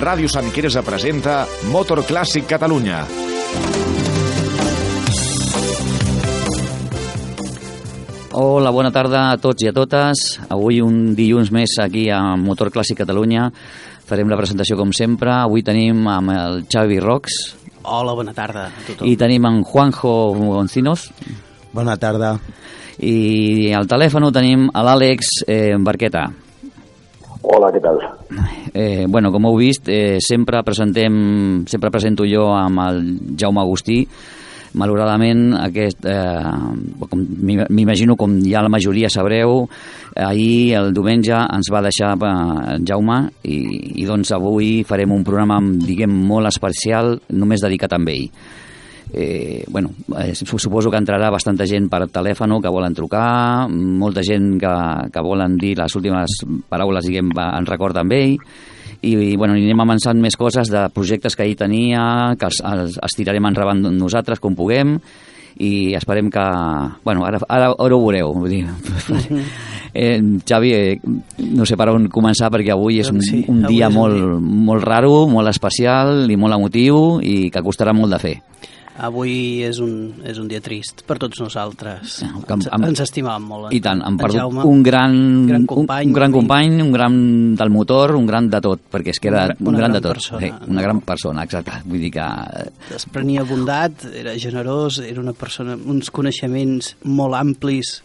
Ràdio Sant Quirze presenta Motor Clàssic Catalunya. Hola, bona tarda a tots i a totes. Avui un dilluns més aquí a Motor Clàssic Catalunya. Farem la presentació com sempre. Avui tenim amb el Xavi Rox Hola, bona tarda a tothom. i tenim en Juanjo Goncinos Bona tarda. i al telèfon tenim a l'Àlex eh, Barqueta. Hola, què tal? Eh, bueno, com heu vist, eh, sempre presentem, sempre presento jo amb el Jaume Agustí. Malauradament, aquest, eh, com m'im- m'imagino com ja la majoria sabreu, ahir, el diumenge, ens va deixar eh, Jaume i, i doncs avui farem un programa, diguem, molt especial, només dedicat a ell. Eh, bueno, eh, suposo que entrarà bastanta gent per telèfon que volen trucar, molta gent que, que volen dir les últimes paraules, diguem, en record amb ell, i, i bueno, anirem avançant més coses de projectes que ell tenia, que els, els, els tirarem endavant nosaltres com puguem, i esperem que... Bueno, ara, ara, ara ho veureu. Vull dir, eh, Xavi, eh, no sé per on començar perquè avui és un, Sí, un dia és un molt, dia. molt raro, molt especial i molt emotiu i que costarà molt de fer. Avui és un, és un dia trist per tots nosaltres. Que ens, amb- ens estimàvem molt. I tant, en perdut Jaume. un gran, gran un, company, un gran i- company, un gran del motor, un gran de tot, perquè és que era un una gran, gran de tot. persona, sí, una no? gran persona, exacte. Vull dir que... eh, Desprenia bondat, era generós, era una persona amb uns coneixements molt amplis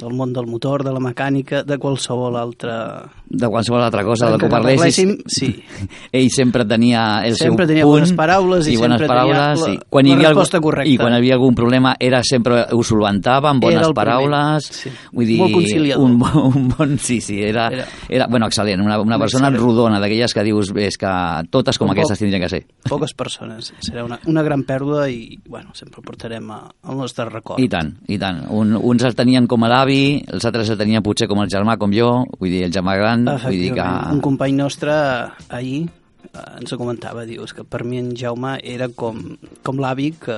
del món del motor, de la mecànica, de qualsevol altra... De qualsevol altra cosa, del Que que parlessis, parléssim, sí. ell sempre tenia el Sempre seu tenia punt bones paraules i bones sempre paraules, tenia la- sí. la hi havia resposta algun, correcta. I quan havia algun problema era sempre ho solventava amb bones primer, paraules. sí. Vull dir, Molt conciliador. Un, bon- un bon, sí, sí, era, era, Era- bueno, excel·lent, una, una Un persona excel·lent. rodona, d'aquelles que dius és que totes com Un aquestes poc- tindrien que ser. Poques persones. Serà una, una gran pèrdua i, bueno, sempre el portarem a, al nostre record. I tant, i tant. Un, uns el tenien com a l'avi, els altres el tenien potser com el germà, com jo, vull dir, el germà gran, vull dir que... Un company nostre ahir eh, ens ho comentava, dius que per mi en Jaume era com, com l'avi que,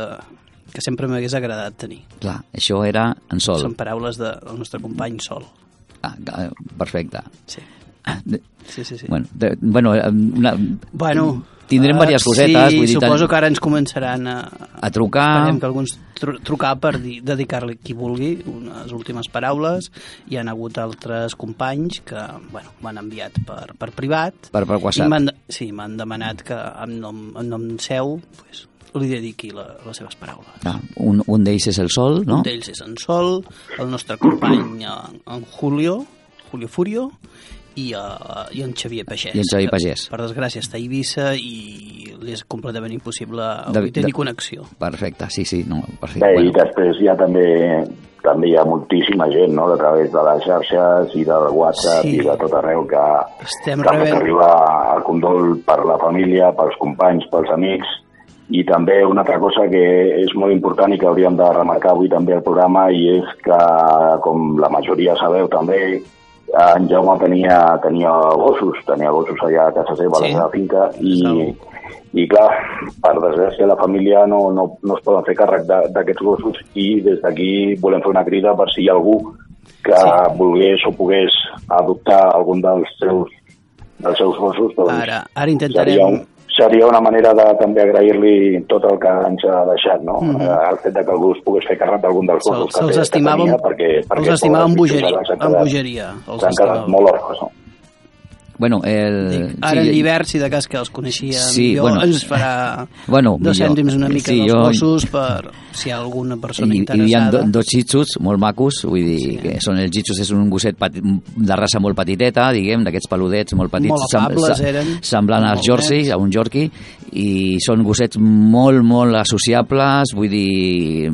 que sempre m'hagués agradat tenir. Clar, això era en sol. Són paraules de- del nostre company Sol. Ah, eh, perfecte. Sí, Ah, de- sí, sí. sí. Bueno, de, bueno eh, una, Bueno, tindrem eh, diverses cosetes. Sí, vull dir, suposo que ara ens començaran a, a trucar. Esperem que alguns tru trucar per dir- dedicar-li qui vulgui unes últimes paraules. Hi han hagut altres companys que bueno, m'han enviat per, per privat. Per- per WhatsApp. I sí, m'han demanat que en nom, en nom seu pues, li dediqui la, les seves paraules. Ah, un un d'ells és el Sol, no? Un d'ells és en Sol, el nostre company en, en Julio, Julio Furio, i, uh, i en Xavier Pagès. I en Xavier que, Pagès. Per desgràcia està a Eivissa i li és completament impossible De- avui tenir de- connexió. Perfecte, sí, sí, no, perfecte. Bé, i Bueno, després hi ha també també hi ha moltíssima gent, no?, a través de les xarxes i del WhatsApp Sí. i de tot arreu que, Estem que rebent- arribar el condol per la família, pels companys, pels amics, i també una altra cosa que és molt important i que hauríem de remarcar avui també al programa i és que, com la majoria sabeu també, en Jaume tenia, tenia gossos, tenia gossos allà a casa seva, a Sí. la seva finca, i, Segur. i clar, per desgràcia la família no, no, no es poden fer càrrec d'aquests gossos i des d'aquí volem fer una crida per si hi ha algú que Sí. volgués o pogués adoptar algun dels seus, dels seus gossos, doncs Ara, ara intentarem... un, seria una manera de també agrair-li tot el que ens ha deixat, no? Mhm. Eh, El fet de que algú es pogués fer càrrec d'algun dels Se'ls gossos que, té- que tenia, perquè, perquè els estimàvem amb bogeria. Amb bogeria. Els quedat estimàvem. molt orfes, no? Bueno el... Dic, ara en Llibert, si de cas que els coneixia Sí, millor, bueno. ens farà Bueno, dos millor. cèntims una mica Sí, dels jo- gossos per si hi ha alguna persona I, i hi ha interessada. do, dos xitxos molt macos, vull dir, Sí. que són els xitxos és un gosset pati, de raça molt petiteta, diguem, d'aquests peludets molt petits, Molt afables eren. semblant als nets. a un Yorkie, i són gossets molt, molt associables, vull dir,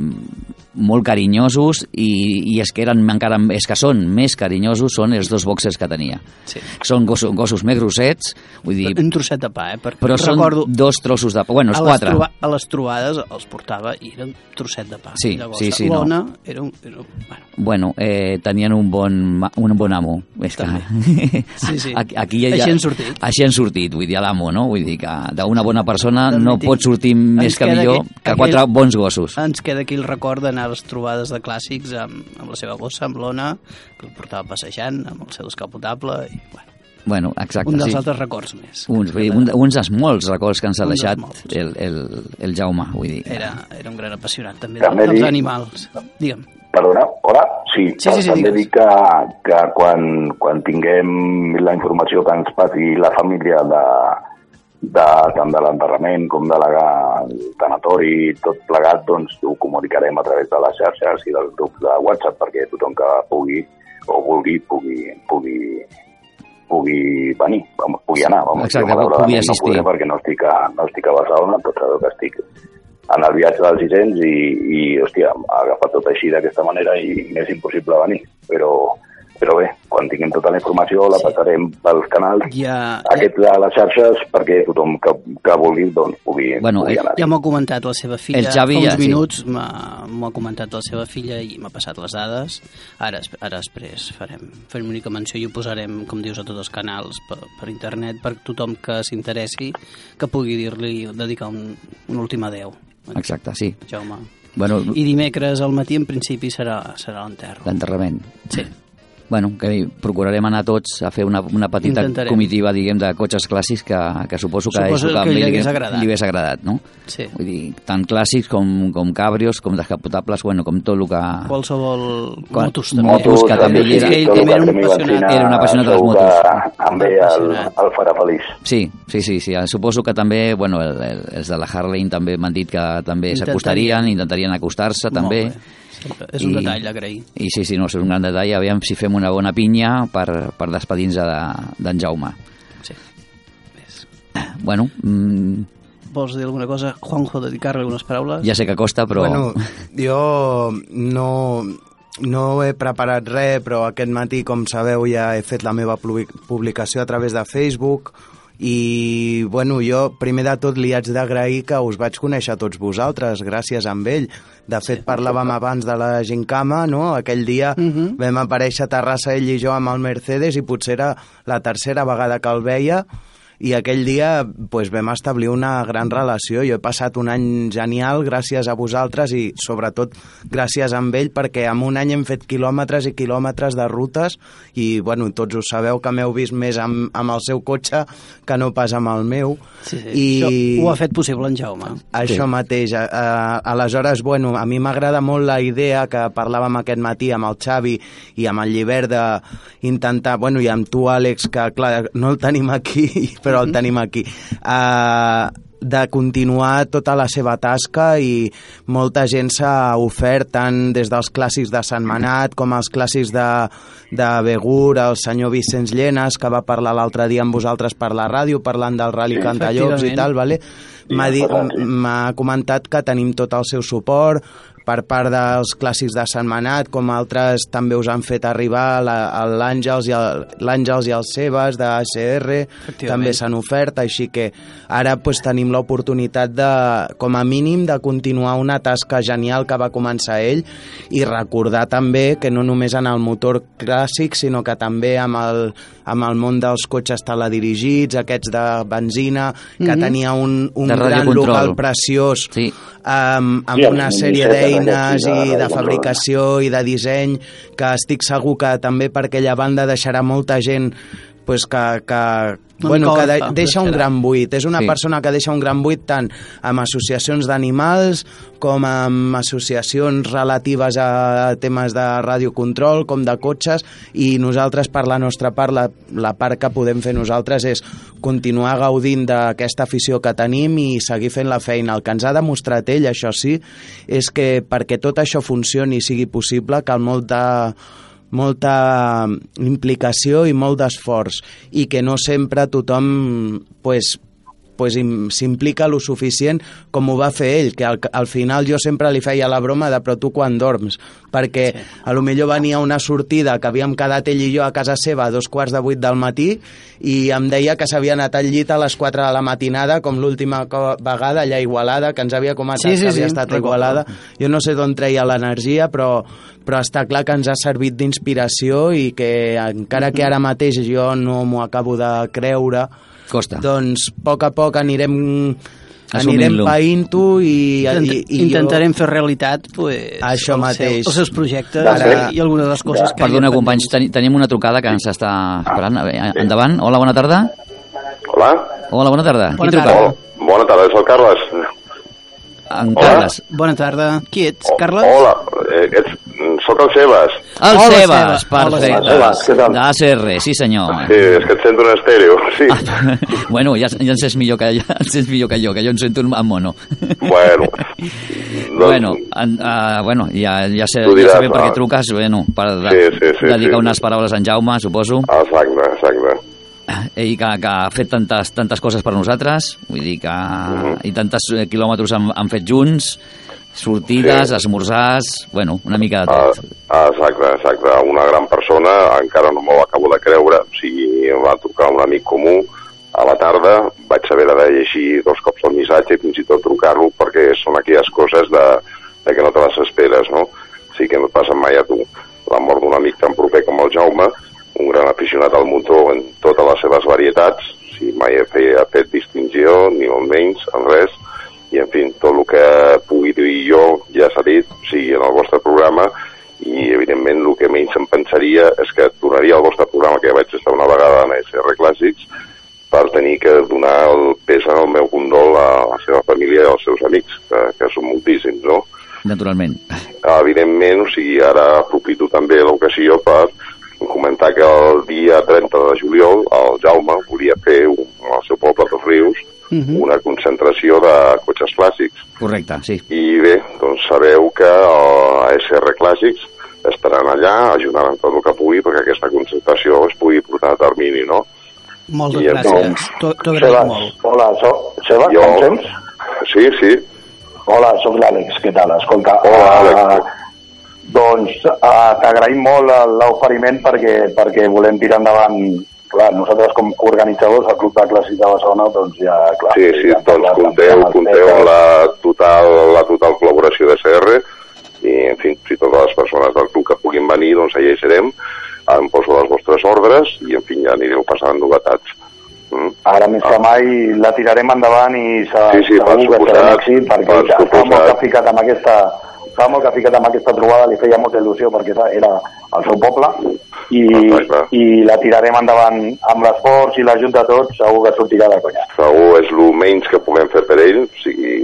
molt carinyosos i, i és que eren encara és que són més carinyosos són els dos boxers que tenia Sí. són gossos, gossos més grossets vull dir, Un trosset de pa, eh? Perquè però són recordo, dos trossos de pa bueno, els a quatre troba, a les trobades els portava i era un trosset de pa. Sí, Llavors, sí, sí, no. L'ona era un... Era un bueno, Bueno, eh, tenien un bon, un bon amo. És que... Sí, sí. Aquí, aquí ja, Així han sortit. Així han sortit, vull dir, a l'amo, no? Vull dir que d'una bona persona Del no mític. pot sortir més que millor aquell- que aquell- quatre bons gossos. ens queda aquí el record d'anar a les trobades de clàssics amb, amb la seva gossa, amb l'Ona, que el portava passejant amb el seu descapotable i, bueno, Bueno, exacte, un dels sí. altres records més. Uns, vull dir, un, uns dels molts records que ens ha Un deixat el, el, el Jaume, vull dir. Era, era un gran apassionat també, També dels dic- animals. Digue'm. Perdona, hola? Sí, Sí, sí, sí, també dic que, que quan, quan tinguem la informació que ens passi la família de, de, tant de l'enterrament com de la tanatori, tot plegat, doncs ho comunicarem a través de les xarxes i dels grups de WhatsApp perquè tothom que pugui o vulgui pugui, pugui, pugui venir, vamos, pugui anar. Vamos, Exacte, Jo, pugui assistir. No perquè no estic a, no estic a Barcelona, tot sabeu que estic en el viatge dels 600 i, i hòstia, ha agafat tot així d'aquesta manera i m'és impossible venir. Però, però bé, quan tinguem tota la informació la passarem pels canals Ja, aquests de les xarxes perquè tothom que, que vulgui doncs, pugui, Bueno, pugui eh, anar. Ja m'ho ha comentat la seva filla El Xavi fa uns ja, sí. minuts, m'ha- m'ho ha comentat la seva filla i m'ha passat les dades. Ara, ara després farem, farem una mica menció i ho posarem, com dius, a tots els canals per, per internet per tothom que s'interessi que pugui dir-li, dedicar un, un últim adeu. Exacte, sí. Jaume. Bueno, I dimecres al matí en principi serà, serà l'enterro. l'enterrament. Sí. Bueno, que procurarem anar tots a fer una, una petita Intentarem. comitiva, diguem, de cotxes clàssics que, que suposo que, Suposo a que li ell hagués agradat. li hagués agradat, no? Sí. Vull dir, tant clàssics com, com cabrios, com descapotables, bueno, com tot el que... Qualsevol Quan- motos també. motos, que també És era- que ell tot el també era que un apassionat. Era un apassionat de les motos. que Amb ell el, el farà feliç. Sí, sí, sí, sí. Suposo que també, bueno, el, el, els de la Harley també m'han dit que també Intentarien. s'acostarien, intentarien acostar-se també. Molt bé. És un I- detall d'agrair. I sí, sí, no, és un gran detall. Aviam si fem una bona pinya per, per despedir-nos de- d'en Jaume. Sí. Ves. Bueno, mm, Vols dir alguna cosa, Juanjo, dedicar-li algunes paraules? ja sé que costa, però... Bueno, jo no, no he preparat res, però aquest matí, com sabeu, ja he fet la meva publi- publicació a través de Facebook i, bueno, jo primer de tot li haig d'agrair que us vaig conèixer a tots vosaltres, gràcies a ell. De fet, parlàvem abans de la Gincama, no? Aquell dia Mhm. vam aparèixer a Terrassa ell i jo amb el Mercedes i potser era la tercera vegada que el veia i aquell dia pues, vam establir una gran relació. Jo he passat un any genial gràcies a vosaltres i sobretot gràcies a ell perquè en un any hem fet quilòmetres i quilòmetres de rutes i bueno, tots ho sabeu que m'heu vist més amb, amb el seu cotxe que no pas amb el meu. Sí, sí. I... Això ho ha fet possible en Jaume. Això Sí. mateix. Eh, aleshores, bueno, a mi m'agrada molt la idea que parlàvem aquest matí amb el Xavi i amb el Llibert d'intentar, bueno, i amb tu, Àlex, que clar, no el tenim aquí, però el tenim aquí, eh, de continuar tota la seva tasca i molta gent s'ha ofert tant des dels clàssics de Sant Manat com els clàssics de, de Begur, el senyor Vicenç Llenes que va parlar l'altre dia amb vosaltres per la ràdio parlant del Rally Sí, Cantallops i tal, vale? M'ha comentat que tenim tot el seu suport per part dels clàssics de Sant Manat, com altres també us han fet arribar l'Àngels i, el, i els Sebes de ACR, també s'han ofert, així que ara pues, tenim l'oportunitat de, com a mínim, de continuar una tasca genial que va començar ell i recordar també que no només en el motor clàssic, sinó que també amb el, amb el món dels cotxes teledirigits, aquests de benzina, que Mhm. tenia un, un gran local preciós Sí. amb, amb Sí, una sèrie d'eines i de radiocontrol. fabricació i de disseny que estic segur que també per aquella banda deixarà molta gent pues que, que, Un bueno, que de, deixa un gran buit. És una Sí. persona que deixa un gran buit tant amb associacions d'animals com amb associacions relatives a temes de radiocontrol com de cotxes i nosaltres per la nostra part la, la part que podem fer nosaltres és continuar gaudint d'aquesta afició que tenim i seguir fent la feina. El que ens ha demostrat ell, això sí, és que perquè tot això funcioni i sigui possible cal molta molta implicació i molt d'esforç i que no sempre tothom pues, pues, im- s'implica lo suficient com ho va fer ell, que al, al final jo sempre li feia la broma de però tu quan dorms, perquè sí. a lo millor venia una sortida que havíem quedat ell i jo a casa seva a dos quarts de vuit del matí i em deia que s'havia anat al llit a les 4 de la matinada com l'última vegada allà a Igualada, que ens havia comentat Sí, sí, que havia sí, estat a. Igualada. Jo no sé d'on treia l'energia, però, però està clar que ens ha servit d'inspiració i que encara que ara mateix jo no m'ho acabo de creure, Costa. doncs a poc a poc anirem anirem païnt-ho i, i, i Intentarem fer realitat pues, Això el mateix. Seu, els seus projectes Ara- i algunes de les coses que Perdona, companys, teni- tenim una trucada que ens està esperant. Endavant. Hola, bona tarda. Hola? Hola, bona tarda. Bona Qui truca? tarda. Hola. Bona tarda, és el Carles. En Hola. Carles. Bona tarda. Qui ets, O- Carles? Hola, eh, ets, soc el Sebas. El Hola, Sebas, Sebas. Hola, perfecte. Sebas, què tal? D'ACR, sí senyor. Sí, és que et sento en estèreo, sí. bueno, ja, ja en sents millor que, ja en sents millor que jo, que jo en sento en mono. Bueno, doncs, Bueno, en, uh, bueno, ja, ja sé, diràs, ja sé bé per què va. truques, bueno, per de, Sí, sí, sí, dedicar sí. unes paraules a en Jaume, suposo, exacte, exacte. Ell que, que ha fet tantes, tantes coses per nosaltres, vull dir que... Mhm. i tantes eh, quilòmetres han, han fet junts, sortides, Sí. esmorzars, bueno, una mica de Ah, tot. ah, exacte, exacte. Una gran persona, encara no m'ho acabo de creure. O sigui, em va trucar un amic comú a la tarda, vaig saber de llegir dos cops el missatge i fins i tot trucar-lo perquè són aquelles coses de, de que no te les esperes, no? O sigui que no et passa mai a tu. La mort d'un amic tan proper com el Jaume, un gran aficionat al motor en totes les seves varietats, sigui, mai he fet, ha fet distinció, ni molt menys, en res, i en fi, tot el que pugui dir jo ja s'ha dit, o sigui, en el vostre programa, i evidentment el que menys em pensaria és que donaria al vostre programa, que ja vaig estar una vegada en SR Clàssics, per tenir que donar el pes en el meu condol a la seva família i als seus amics, que, que són moltíssims, no? Naturalment. Evidentment, o sigui, ara aprofito també l'ocasió per comentar que el dia 30 de juliol el Jaume volia fer un, al seu poble dels Rius Mhm. una concentració de cotxes clàssics Correcte, sí. i bé, doncs sabeu que a SR Clàssics estaran allà ajudant en tot el que pugui perquè aquesta concentració es pugui portar a termini, no? Moltes I gràcies. T'ho t'ho agraïm molt. hola, soc... Seba, Jo- em sents? Sí, sí, Hola, sóc l'Àlex, què tal? Escolta, Hola, eh, Àlex. Doncs uh, t'agraïm molt l'oferiment perquè, perquè volem tirar endavant clar, nosaltres com a organitzadors del Club de Clàssic de Barcelona, doncs ja, clar... sí, sí, ja doncs compteu, compteu amb la total, la total col·laboració de CR i, en fi, si totes les persones del club que puguin venir, doncs allà hi serem, em poso les vostres ordres i, en fi, ja anireu passant novetats. Mm? Ara més que mai la tirarem endavant i se, Sí, sí, segur que serà un èxit perquè per fa molt ficat amb aquesta fa molt que ha ficat amb aquesta trobada, li feia molta il·lusió perquè era- el seu poble i, Exacte. i la tirarem endavant amb l'esforç i l'ajut de tots, segur que sortirà de conya. Segur és el menys que puguem fer per ell, o sigui,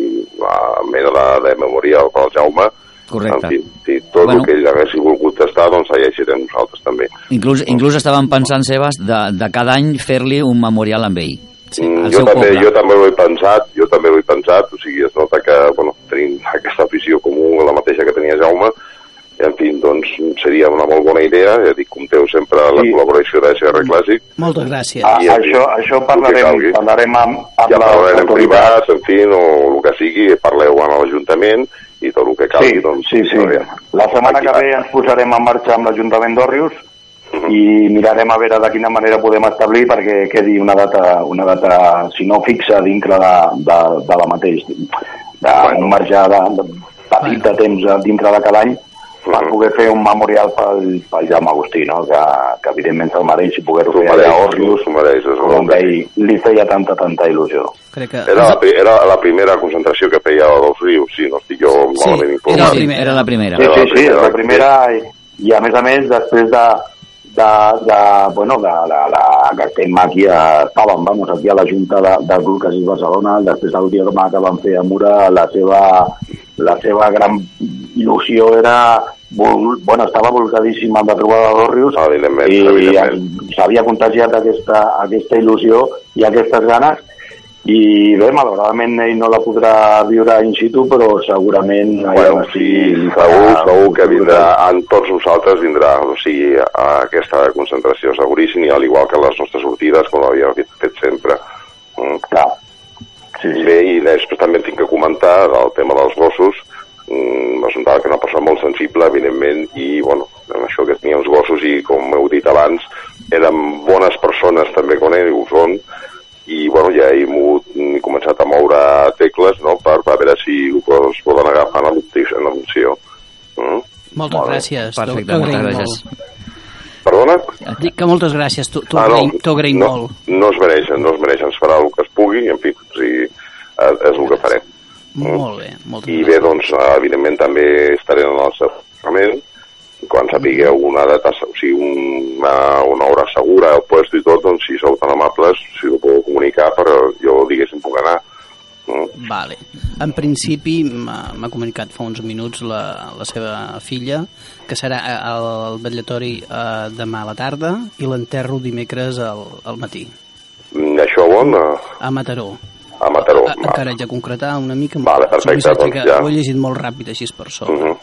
la mena de, de memorial pel Jaume. Correcte. Fi, si tot Bueno. el que ell hagués volgut estar, doncs allà hi serem nosaltres també. Inclús, inclús estàvem pensant, Sebas, de, de cada any fer-li un memorial amb ell. Sí, Mm, jo, seu també, poble. jo també ho he pensat, jo també ho he pensat, o sigui, es nota que, bueno, tenim aquesta afició comú, la mateixa que tenia Jaume, i, en fi, doncs, seria una molt bona idea, ja dic, compteu sempre amb la Sí. col·laboració de SR Clàssic, Moltes gràcies. Ah, I, això, fi, això parlarem, parlarem amb, amb ja parlarem en autoritats. privat, en fi, o el que sigui, parleu amb l'Ajuntament i tot el que calgui, Sí, doncs... sí, sí. La setmana Aquí- que ve ens posarem en marxa amb l'Ajuntament d'Òrrius. I mirarem a veure de quina manera podem establir perquè quedi una data, una data si no fixa dintre de, de, de la mateix, d'un marge de, de petit de temps eh, dintre de cada any per poder fer un memorial pel, pel Jaume Agustí, no? que, que evidentment se'l mereix i poder-ho fer allà a s'ho mereix, és on el ell li feia tanta, tanta il·lusió. Crec que... Era la, era la primera concentració que feia a dels rius, sí, no estic jo Sí, malament era informat. la Sí, primera. era la primera. Sí, Era sí, la sí, primera, la primera i, i a més a més després de de, de, bueno, de, de, de, que estem aquí a, estàvem, vamos, aquí a la Junta de, del Club Casís Barcelona, després del firma que van fer a Mura, la seva, la seva gran il·lusió era vol, bueno, estava volcadíssima amb la trobada d'Òrrius Evidentment, i evidentment. s'havia contagiat aquesta, aquesta il·lusió i aquestes ganes i bé, malauradament ell no la podrà viure in situ, però segurament Bueno, sí, segur, segur que vindrà, en tots nosaltres vindrà, o sigui, a aquesta concentració seguríssim, i al igual que les nostres sortides, com l'havíem fet, sempre. Mm. Clar. Sí, sí. Bé, i després també tinc que comentar del tema dels gossos, mm, és una que una persona molt sensible, evidentment, i, bueno, amb això que tenia els gossos, i com heu dit abans, eren bones persones també con ell, ho són, i bueno, ja mogut, he començat a moure tecles no, per, per veure si ho es poden agafar en adopció. Mm? Moltes gràcies. t'ho- Perfecte, moltes gràcies. Perdona? Dic que moltes gràcies, t'ho Ah, t'ho agraïm no, molt. No es mereixen, no es mereixen, es farà el que es pugui, en fi, o sigui, eh, és el que farem. Molt bé, moltes I bé, doncs, evidentment també estaré en el seu departament, quan sapigueu una data, o sigui, una, una hora segura, el puesto i tot, doncs si sou tan amables, si ho podeu comunicar, però jo, diguéssim, puc anar. Mm? Vale. En principi m'ha comunicat fa uns minuts la, la seva filla que serà al, al vetllatori eh, demà a la tarda i l'enterro dimecres al, al matí Mm, Això on? A, a Mataró. a Mataró. A, encara haig de concretar una mica Vale, perfecte, doncs que ja. ho he llegit molt ràpid així per Uh sobre. -huh.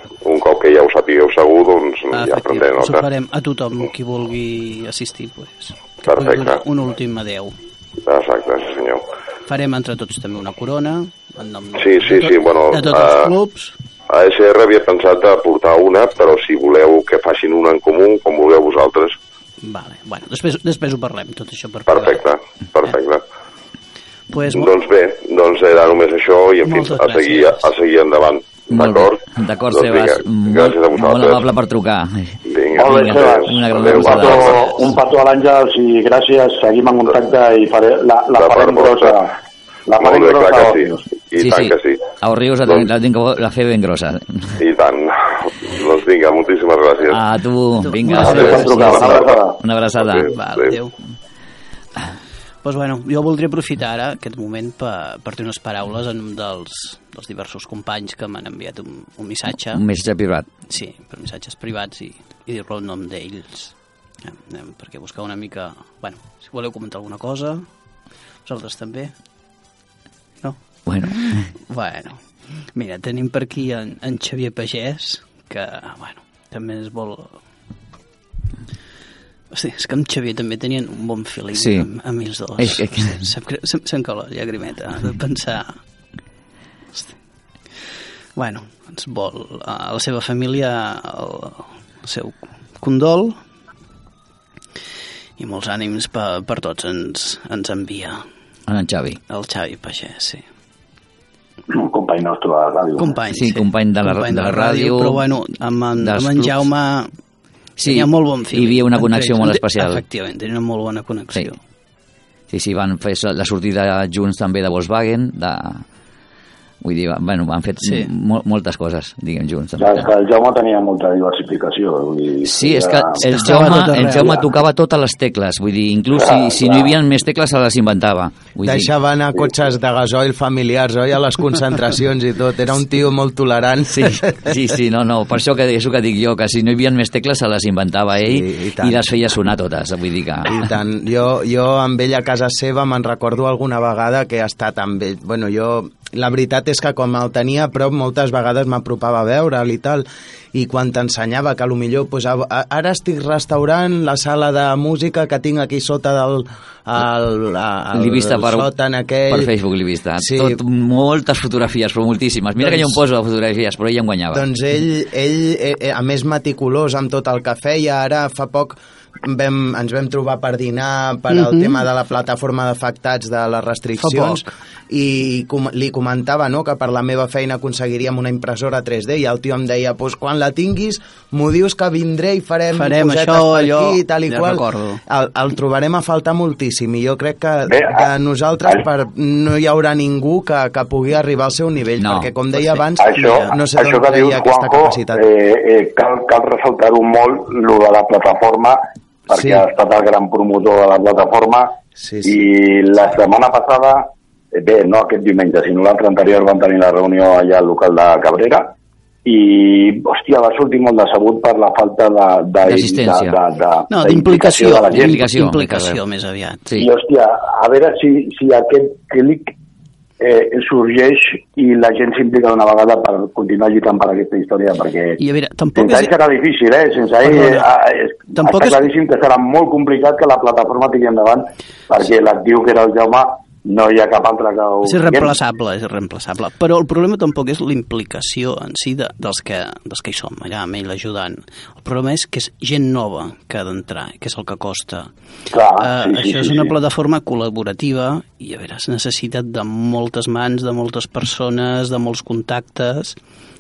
Que ja ho sapigueu segur, doncs Ah, ja prendré us nota. farem a tothom qui vulgui assistir pues, que Perfecte. un últim adeu. Exacte, sí senyor. Farem entre tots també una corona en nom Sí, sí, de, tot- sí, bueno, de tots eh, els clubs. A SR havia pensat de portar una, però si voleu que facin una en comú, com vulgueu vosaltres. Vale. Bueno, després, després ho parlem, tot això per Perfecte, perfecte. Pues, Doncs bé, doncs era només això i en fi, a seguir, a seguir endavant. Molt D'acord? D'acord, doncs Sebas. Molt, gràcies a molt vosaltres. amable per trucar. Vinga, Molt bé, adéu. Sebas. Una gran Adéu, Un guapa. petó, un petó a l'Àngels i gràcies, seguim en contacte i faré, la, la De farem grossa. La farem Molt bé, grossa. clar que sí. I tant que sí. A Rius la, Doncs- la, tinc la fe ben grossa. I tant. doncs vinga, moltíssimes gràcies. A tu, vinga. Per gràcies. trucar. Una abraçada. Una abraçada. Adéu. Adéu. adéu. Pues bueno, jo voldria aprofitar ara aquest moment per, per dir unes paraules en un dels, dels diversos companys que m'han enviat un, un missatge. Un missatge privat. Sí, per missatges privats i, i dir-lo en nom d'ells. Eh, anem, perquè buscar una mica... Bueno, si voleu comentar alguna cosa, vosaltres també? No? Bueno, Bueno, mira, tenim per aquí en, en Xavier Pagès, que, bueno, també és molt... Hosti, és que amb Xavier també tenien un bon feeling Sí. amb, amb ells dos. És que- Se'm, se'm, se'm cau la llagrimeta de pensar... Hosti. Bueno, ens vol a la seva família el, el seu condol i molts ànims per, per tots ens, ens envia en Xavi. el Xavi Pagès, sí. Un company nostre a la ràdio. Company, Sí, company de la- company de la ràdio, Però bueno, amb en, dels amb en clubs. Jaume Sí, tenia molt bon feeling. hi havia una connexió ells. molt especial. Efectivament, tenia una molt bona connexió. Sí, sí, van fer la sortida junts també de Volkswagen, de... Vull dir, bueno, han fet Sí. moltes coses, diguem, junts. Ja, és que el Jaume tenia molta diversificació. Vull dir, Sí, és que el Jaume, el Jaume tocava totes les tecles, vull dir, inclús Clar, si, si no clar. hi havia més tecles se les inventava. Vull dir, Deixava anar cotxes de gasoil familiars, oi, a les concentracions i tot. Era un tio molt tolerant. Sí, sí, sí, no, no, per això que és el que dic jo, que si no hi havia més tecles se les inventava ell Sí, i i, les feia sonar totes, vull dir que... I tant. Jo, jo amb ell a casa seva me'n recordo alguna vegada que he estat amb ell. Bueno, jo... La veritat és que com el tenia a prop, moltes vegades m'apropava a veure'l i tal, i quan t'ensenyava que millor pues, a, ara estic restaurant la sala de música que tinc aquí sota del el, el, L'he vista el per, sòtan aquell... per Facebook, l'he vista. Sí. Tot, moltes fotografies, però moltíssimes. Mira que jo em Doncs- poso fotografies, però ell em guanyava. Doncs ell, ell eh, eh, a més meticulós amb tot el que feia, ara fa poc vam, ens vam trobar per dinar per al Mhm. tema de la plataforma d'afectats de les restriccions i com, li comentava no, que per la meva feina aconseguiríem una impressora 3D i el tio em deia pues, quan la tinguis m'ho dius que vindré i farem, Farem cosetes això, per allò, aquí, tal i ja qual. recordo. El, el trobarem a faltar moltíssim i jo crec que Bé, de nosaltres ai. per, no hi haurà ningú que, que pugui arribar al seu nivell No, perquè com deia abans Això, no sé això d'on que dius, treia aquesta Juanjo, capacitat eh, eh, cal, cal ressaltar-ho molt, lo de la plataforma, perquè Sí. ha estat el gran promotor de la plataforma, Sí, sí. i la setmana passada, eh, bé, no aquest diumenge, sinó l'altre anterior, van tenir la reunió allà al local de Cabrera, i, hòstia, va sortir molt decebut per la falta de... de D'assistència. de, de, de, No, d'implicació d'implicació, més aviat. Sí. I, hòstia, a veure si, si aquest clic eh, sorgeix i la gent s'implica d'una vegada per continuar lluitant per aquesta història, perquè I a veure, tampoc sense és... ell serà difícil, eh? Sense ell Perdona. eh, eh, Tampoc està és- claríssim que serà molt complicat que la plataforma tingui endavant, perquè l'actiu que era el Jaume no hi ha cap altre que ho... És irreemplaçable, és irreemplaçable. Però el problema tampoc és la implicació en si de, dels, que, dels que hi som allà amb ell ajudant. El problema és que és gent nova que ha d'entrar, que és el que costa. Clar, Eh, sí, això sí, és una sí. plataforma col·laborativa i a veure, es necessita de moltes mans, de moltes persones, de molts contactes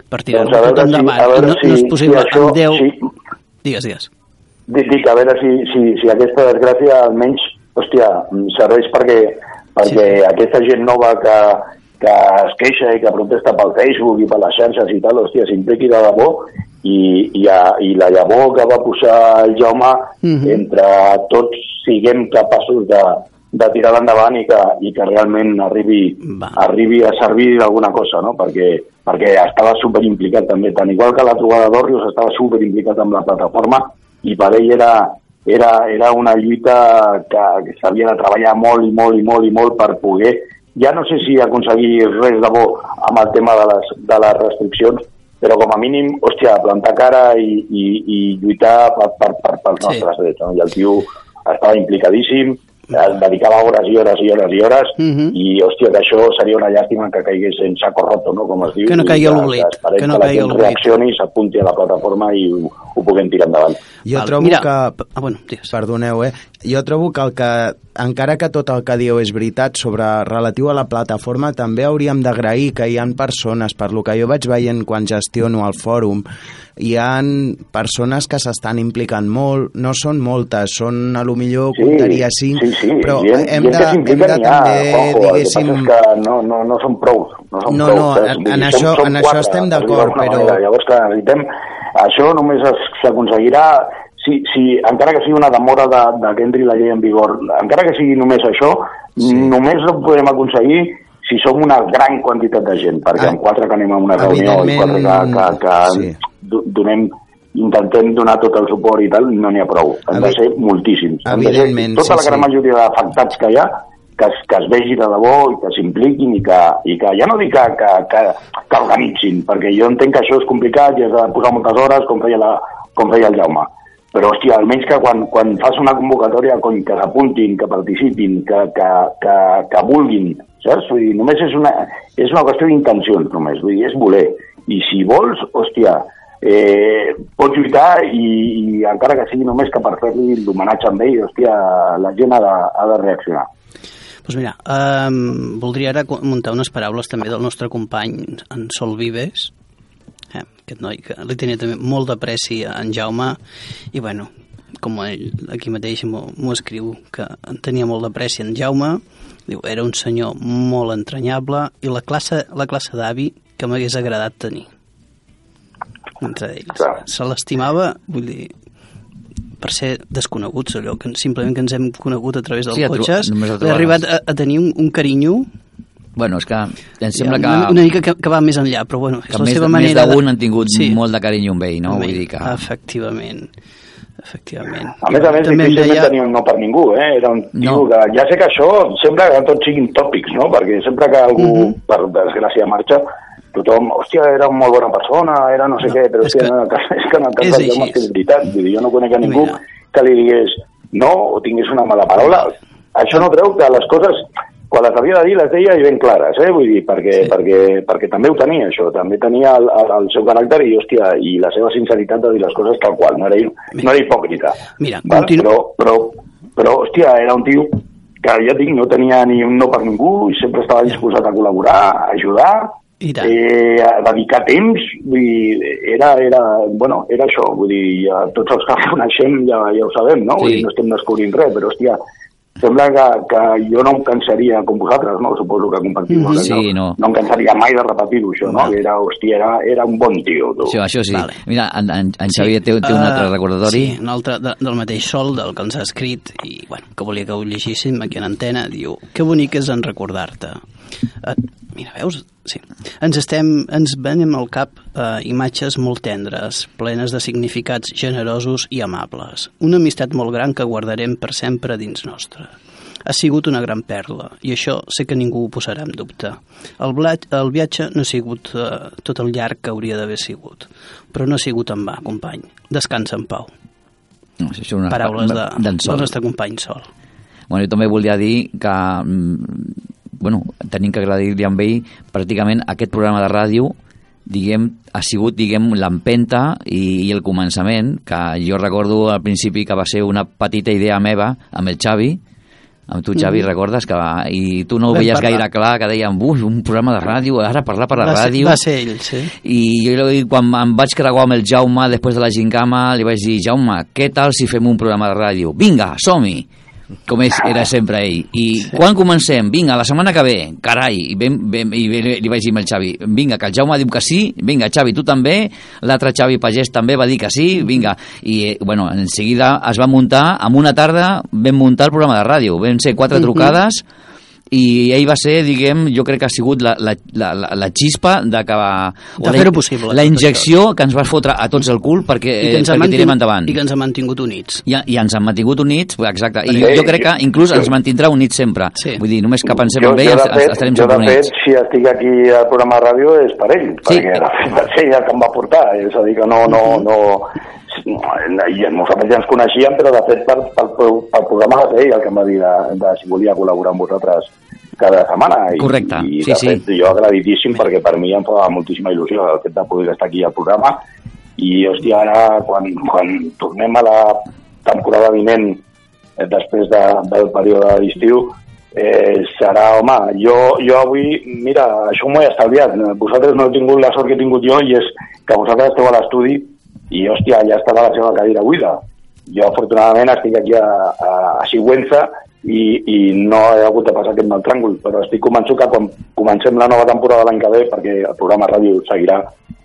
per tirar-ho Doncs tot si- endavant. a veure I no, no si- és possible si això- amb 10... si- Digues, digues. Dic, dic, a veure si, si, si aquesta desgràcia almenys, hòstia, serveix perquè, perquè sí. aquesta gent nova que, que es queixa i que protesta pel Facebook i per les xarxes i tal, hòstia, s'impliqui de debò i, i, a, i la llavor que va posar el Jaume, mm -hmm. entre tots siguem capaços de, de tirar endavant i que, i que realment arribi, Va. arribi a servir d'alguna cosa, no? perquè, perquè estava super implicat també, tant igual que la trobada d'Òrrius, estava super implicat amb la plataforma i per ell era, era, era una lluita que, que s'havia de treballar molt i molt i molt i molt per poder, ja no sé si aconseguir res de bo amb el tema de les, de les restriccions, però com a mínim, hòstia, plantar cara i, i, i lluitar per, per, per, pels nostres sí. drets. No? I el tio estava implicadíssim, es dedicava hores i hores i hores i hores uh -huh. i, hòstia, que això seria una llàstima que caigués en saco roto, no?, com es diu. Que no caigui a l'oblit. Que, que no caigui a l'oblit. reaccioni, s'apunti a la plataforma i ho, ho puguem tirar endavant. Jo Val, trobo mira, que... Ah, bueno, Perdoneu, eh? Jo trobo que el que encara que tot el que dieu és veritat sobre relatiu a la plataforma, també hauríem d'agrair que hi han persones, per lo que jo vaig veient quan gestiono el fòrum, hi han persones que s'estan implicant molt, no són moltes, són a lo millor sí, comptaria cinc, sí, sí. però hem, hem de, hem de també, ha, ojo, diguéssim... El que que no, no, no són prou. No, són no, prou, no en, en, això, en això estem d'acord, però... Manera. Llavors, que necessitem... Això només s'aconseguirà si, si, encara que sigui una demora de, de que entri la llei en vigor, encara que sigui només això, sí. només ho podem aconseguir si som una gran quantitat de gent, perquè ah, amb quatre que anem a una reunió i quatre que, que, que sí. donem intentem donar tot el suport i tal, no n'hi ha prou. Han de ser moltíssims. Han de ser tota la gran sí. majoria d'afectats que hi ha que es, que es vegi de debò i que s'impliquin i, que, i que ja no dic que, que, que, que organitzin, perquè jo entenc que això és complicat i has de posar moltes hores com feia, la, com feia el Jaume però hòstia, almenys que quan, quan fas una convocatòria cony, que s'apuntin, que participin, que, que, que, que vulguin, saps? Vull dir, només és una, és una qüestió d'intencions, només, vull dir, és voler. I si vols, hòstia, eh, pots lluitar i, i encara que sigui només que per fer-li l'homenatge amb ell, hòstia, la gent ha de, ha de reaccionar. Doncs mira, um, voldria ara muntar unes paraules també del nostre company en Sol Vives, eh, aquest noi que li tenia també molt d'apreci a en Jaume i bueno, com ell aquí mateix m'ho escriu que en tenia molt d'apreci en Jaume diu, era un senyor molt entranyable i la classe, la classe d'avi que m'hagués agradat tenir entre ells. Clar. Se l'estimava, vull dir, per ser desconeguts, allò que simplement que ens hem conegut a través dels sí, cotxes, he arribat a, a tenir un, un carinyo Bueno, és que em sembla que... Una, una mica que, que va més enllà, però bueno, és la més, seva manera... Més d'un de... han tingut sí. molt de carinyo amb ell, no? Vull dir que... Efectivament. Efectivament. A més a més, També difícilment deia... tenia un no per ningú, eh? Era un tio no. que... Ja sé que això sempre que tots siguin tòpics, no? Perquè sempre que algú, uh mhm. -huh. per desgràcia, marxa, tothom, hòstia, era una molt bona persona, era no sé no, què, però és, que, no, és que en el cas és del Jaume és veritat. Vull dir, jo no conec a ningú Mira. que li digués no o tingués una mala paraula. Això no treu que les coses quan les havia de dir les deia i ben clares, eh? vull dir, perquè, sí. perquè, perquè també ho tenia això, també tenia el, el, el seu caràcter i, hòstia, i la seva sinceritat de dir les coses tal qual, no era, no era hipòcrita. Mira, continu... però, però, però, hòstia, era un tio que ja dic, no tenia ni un no per ningú i sempre estava disposat a col·laborar, a ajudar, I tant. eh, dedicar temps, vull dir, era, era, bueno, era això, vull dir, ja, tots els que coneixem ja, ja ho sabem, no? Sí. Vull dir, no estem descobrint res, però, hòstia, sembla que, que jo no em cansaria com vosaltres, no? Suposo que compartim. Mm -hmm. sí, no. no em cansaria mai de repetir-ho, això, no? Era, hòstia, era, era un bon tio, tu. Sí, això sí. Vale. Mira, en, en, en Xavier sí. té, té un altre uh, recordatori. Sí, un altre de, del mateix sol, del que ens ha escrit, i, bueno, que volia que ho llegíssim aquí en antena, diu, que bonic és en recordar-te. Uh, mira, veus? Sí. Ens, estem, ens venem al cap eh, imatges molt tendres, plenes de significats generosos i amables. Una amistat molt gran que guardarem per sempre dins nostre. Ha sigut una gran perla, i això sé que ningú ho posarà en dubte. El, blat, el viatge no ha sigut eh, tot el llarg que hauria d'haver sigut, però no ha sigut en va, company. Descansa en pau. No, això és una... Paraules de, del nostre company Sol. Bueno, jo també volia dir que mm, bueno, tenim que agradir-li amb ell pràcticament aquest programa de ràdio diguem, ha sigut diguem l'empenta i, i el començament que jo recordo al principi que va ser una petita idea meva amb el Xavi amb tu, Xavi, mm. recordes que i tu no ho veies parlar. gaire clar, que dèiem, uf, un programa de ràdio, ara parlar per la va ràdio. Ser, va ser ell, sí. I jo quan em vaig creuar amb el Jaume després de la gincama, li vaig dir, Jaume, què tal si fem un programa de ràdio? Vinga, som-hi! Com és, era sempre ell. I sí. quan comencem? Vinga, la setmana que ve, carai, i, ben, ben, i ben, li vaig dir al Xavi, vinga, que el Jaume diu que sí, vinga, Xavi, tu també, l'altre Xavi Pagès també va dir que sí, vinga, i eh, bueno, en seguida es va muntar, en una tarda vam muntar el programa de ràdio, vam ser quatre trucades, mm -hmm i ell va ser, diguem, jo crec que ha sigut la, la, la, la xispa de que va... De fer-ho possible. La injecció que ens va fotre a tots el cul perquè, I que ens perquè tirem endavant. I que ens ha mantingut units. I, I ens han mantingut units, exacte. I jo crec que inclús ens mantindrà units sempre. Sí. Vull dir, només que pensem jo, en ell fet, estarem sempre units. Jo, de fet, si estic aquí al programa de ràdio és per ell, sí. perquè de fet va ser ell el que em va portar. És a dir, que no, no, no, i nosaltres ja ens coneixíem, però de fet pel, pel, pel programa va ser ell el que em va dir de, de si volia col·laborar amb vosaltres cada setmana. I, Correcte, i, sí, de fet, sí. jo agradidíssim perquè per mi em fa moltíssima il·lusió el fet de poder estar aquí al programa i, hòstia, ara, quan, quan tornem a la temporada vinent, eh, després de, del període d'estiu, eh, serà, home, jo, jo avui, mira, això m'ho he estalviat, vosaltres no heu tingut la sort que he tingut jo i és que vosaltres esteu a l'estudi i, hòstia, ja està la seva cadira buida. Jo, afortunadament, estic aquí a, a, a Sigüenza i, i no he hagut de passar aquest mal tràngol, però estic convençut que quan comencem la nova temporada l'any que ve, perquè el programa ràdio seguirà,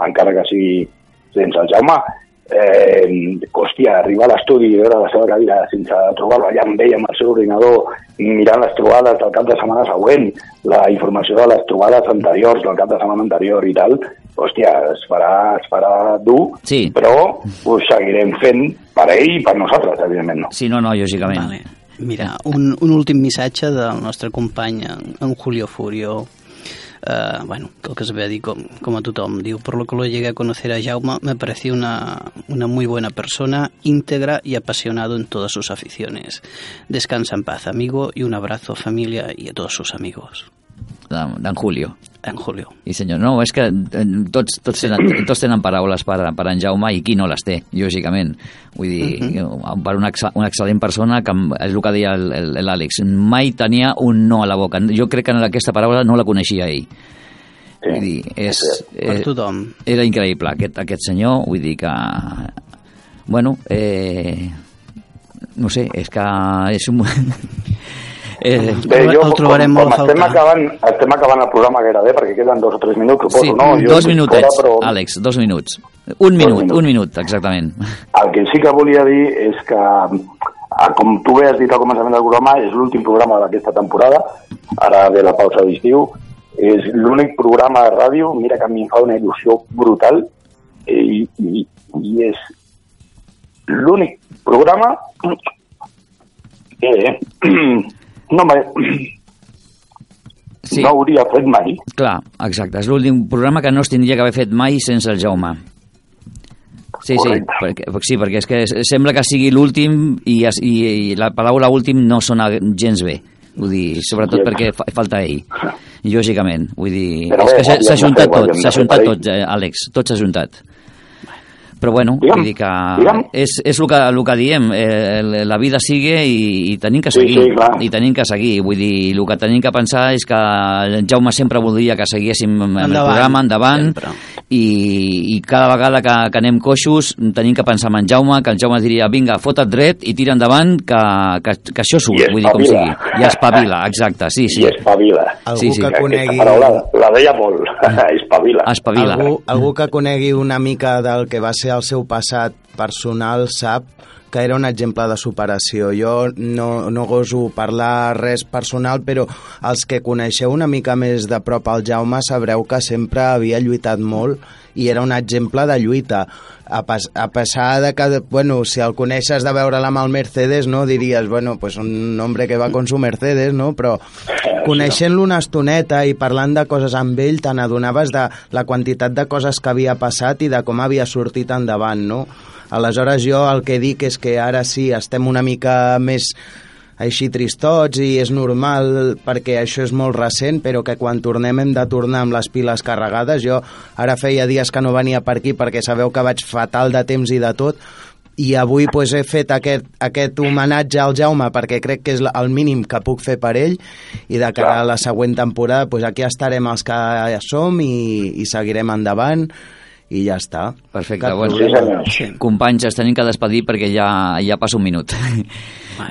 encara que sigui sense el Jaume, eh, hòstia, arribar a l'estudi i veure la seva cadira sense trobar-lo allà amb ell, amb el seu ordinador, mirant les trobades del cap de setmana següent, la informació de les trobades anteriors, del cap de setmana anterior i tal, hòstia, es farà, es farà dur, sí. però ho seguirem fent per ell i per nosaltres, evidentment. No. Sí, no, no, lògicament. Vale. Mira, un, un últim missatge del nostre company, en Julio Furio, Uh, bueno, el que se ve a dir com, com a tothom. Por lo que lo llegué a conocer a Jaume, me pareció una, una muy buena persona, íntegra y apasionado en todas sus aficiones. Descansa en paz, amigo, y un abrazo a familia y a todos sus amigos d'en Julio. En Julio. I senyor, no, és que eh, tots, tots, tenen, tots tenen paraules per, per en Jaume i qui no les té, lògicament. Vull dir, uh mhm. -huh. per una, una excel·lent persona, que és el que deia l'Àlex, mai tenia un no a la boca. Jo crec que aquesta paraula no la coneixia ell. Sí. Vull dir, és, per tothom. Era increïble, aquest, aquest senyor, vull dir que... Bueno, eh, no sé, és que és un... Eh, Bé, jo, el trobarem com, com estem acabant, estem acabant el programa gairebé, perquè queden dos o tres minuts, suposo, sí, no? Jo dos minutets, fora, però... Àlex, dos minuts. Un minut, minuts. un minut, exactament. El que sí que volia dir és que, ah, com tu bé has dit al començament del programa, és l'últim programa d'aquesta temporada, ara ve la pausa d'estiu, és l'únic programa de ràdio, mira que a mi em fa una il·lusió brutal, i, i, i és l'únic programa que no, sí. no hauria fet mai. Clar, exacte. És l'últim programa que no es tindria que haver fet mai sense el Jaume. Sí, Correcte. sí, perquè, sí, perquè és que sembla que sigui l'últim i, i, i la paraula últim no sona gens bé. Vull dir, sobretot sí. perquè fa, falta ell. Lògicament, vull dir... Però és bé, que s'ha ajuntat tot, s'ha ajuntat tot, eh, Àlex, tot s'ha ajuntat però bueno, digue'm, vull dir que és, és el que, el que diem, eh, la vida sigue i, i tenim que seguir, sí, sí, i tenim que seguir, vull dir, el que tenim que pensar és que en Jaume sempre voldria que seguíssim amb endavant, el programa endavant i, i cada vegada que, que anem coixos tenim que pensar en Jaume, que en Jaume diria vinga, fota't dret i tira endavant que, que, que això surt, vull dir, com sigui. I espavila, exacte, sí, sí. I espavila. Algú sí, sí. que conegui... Paraula, la deia molt, espavila. Espavila. Algú, algú que conegui una mica del que va ser el seu passat personal sap que era un exemple de superació. Jo no, no goso parlar res personal, però els que coneixeu una mica més de prop al Jaume sabreu que sempre havia lluitat molt i era un exemple de lluita. A, pas, a passar de que, bueno, si el coneixes de veure-la amb el Mercedes, no, diries, bueno, pues un hombre que va con su Mercedes, no? Però coneixent-lo una estoneta i parlant de coses amb ell, te n'adonaves de la quantitat de coses que havia passat i de com havia sortit endavant, no? Aleshores jo el que dic és que ara sí estem una mica més així tristots i és normal perquè això és molt recent, però que quan tornem hem de tornar amb les piles carregades. Jo ara feia dies que no venia per aquí perquè sabeu que vaig fatal de temps i de tot, i avui pues, he fet aquest, aquest homenatge al Jaume perquè crec que és el mínim que puc fer per ell i de cara a la següent temporada pues, aquí estarem els que som i, i seguirem endavant i ja està. Perfecte, bueno, sí, companys, es tenim que despedir perquè ja, ja passa un minut.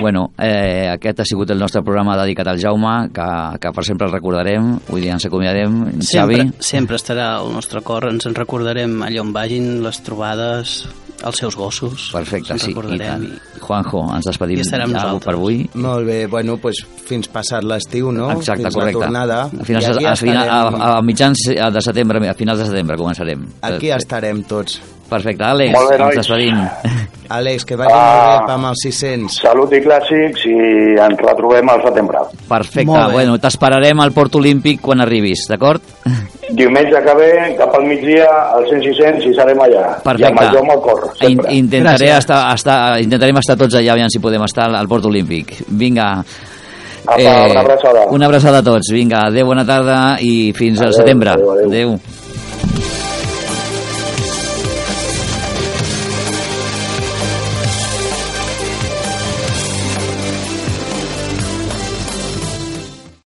Bueno, eh, aquest ha sigut el nostre programa dedicat al Jaume, que, que per sempre el recordarem. Avui dia ens acomiadem. Sempre, Xavi, sempre estarà al nostre cor, ens en recordarem allà on vagin, les trobades, els seus gossos. perfecte, sí, i tant. Juanjo, ens despedim I ja nosaltres. per avui. Molt bé, bueno, pues, fins passat l'estiu, no? Exacte, fins correcte. la tornada. A, finals, aquí a, final, a, estarem, a, mitjans de setembre, a finals de setembre començarem. aquí Eh, estarem tots. Perfecte, Àlex, Molt bé, ens despedim. Àlex, que vagi Ah. molt bé amb els 600. Salut i clàssics i ens retrobem al setembre. Perfecte, bueno, t'esperarem al Port Olímpic quan arribis, d'acord? Diumenge que ve, cap al migdia, al 100-600 i serem allà. Perfecte. I amb el Jaume al cor, In, intentaré Gràcies. estar, estar, intentarem estar tots allà, aviam si podem estar al Port Olímpic. Vinga. Apa, una abraçada. Una abraçada a tots. Vinga, adeu, bona tarda i fins al Adeu, setembre. adeu, adeu. adeu.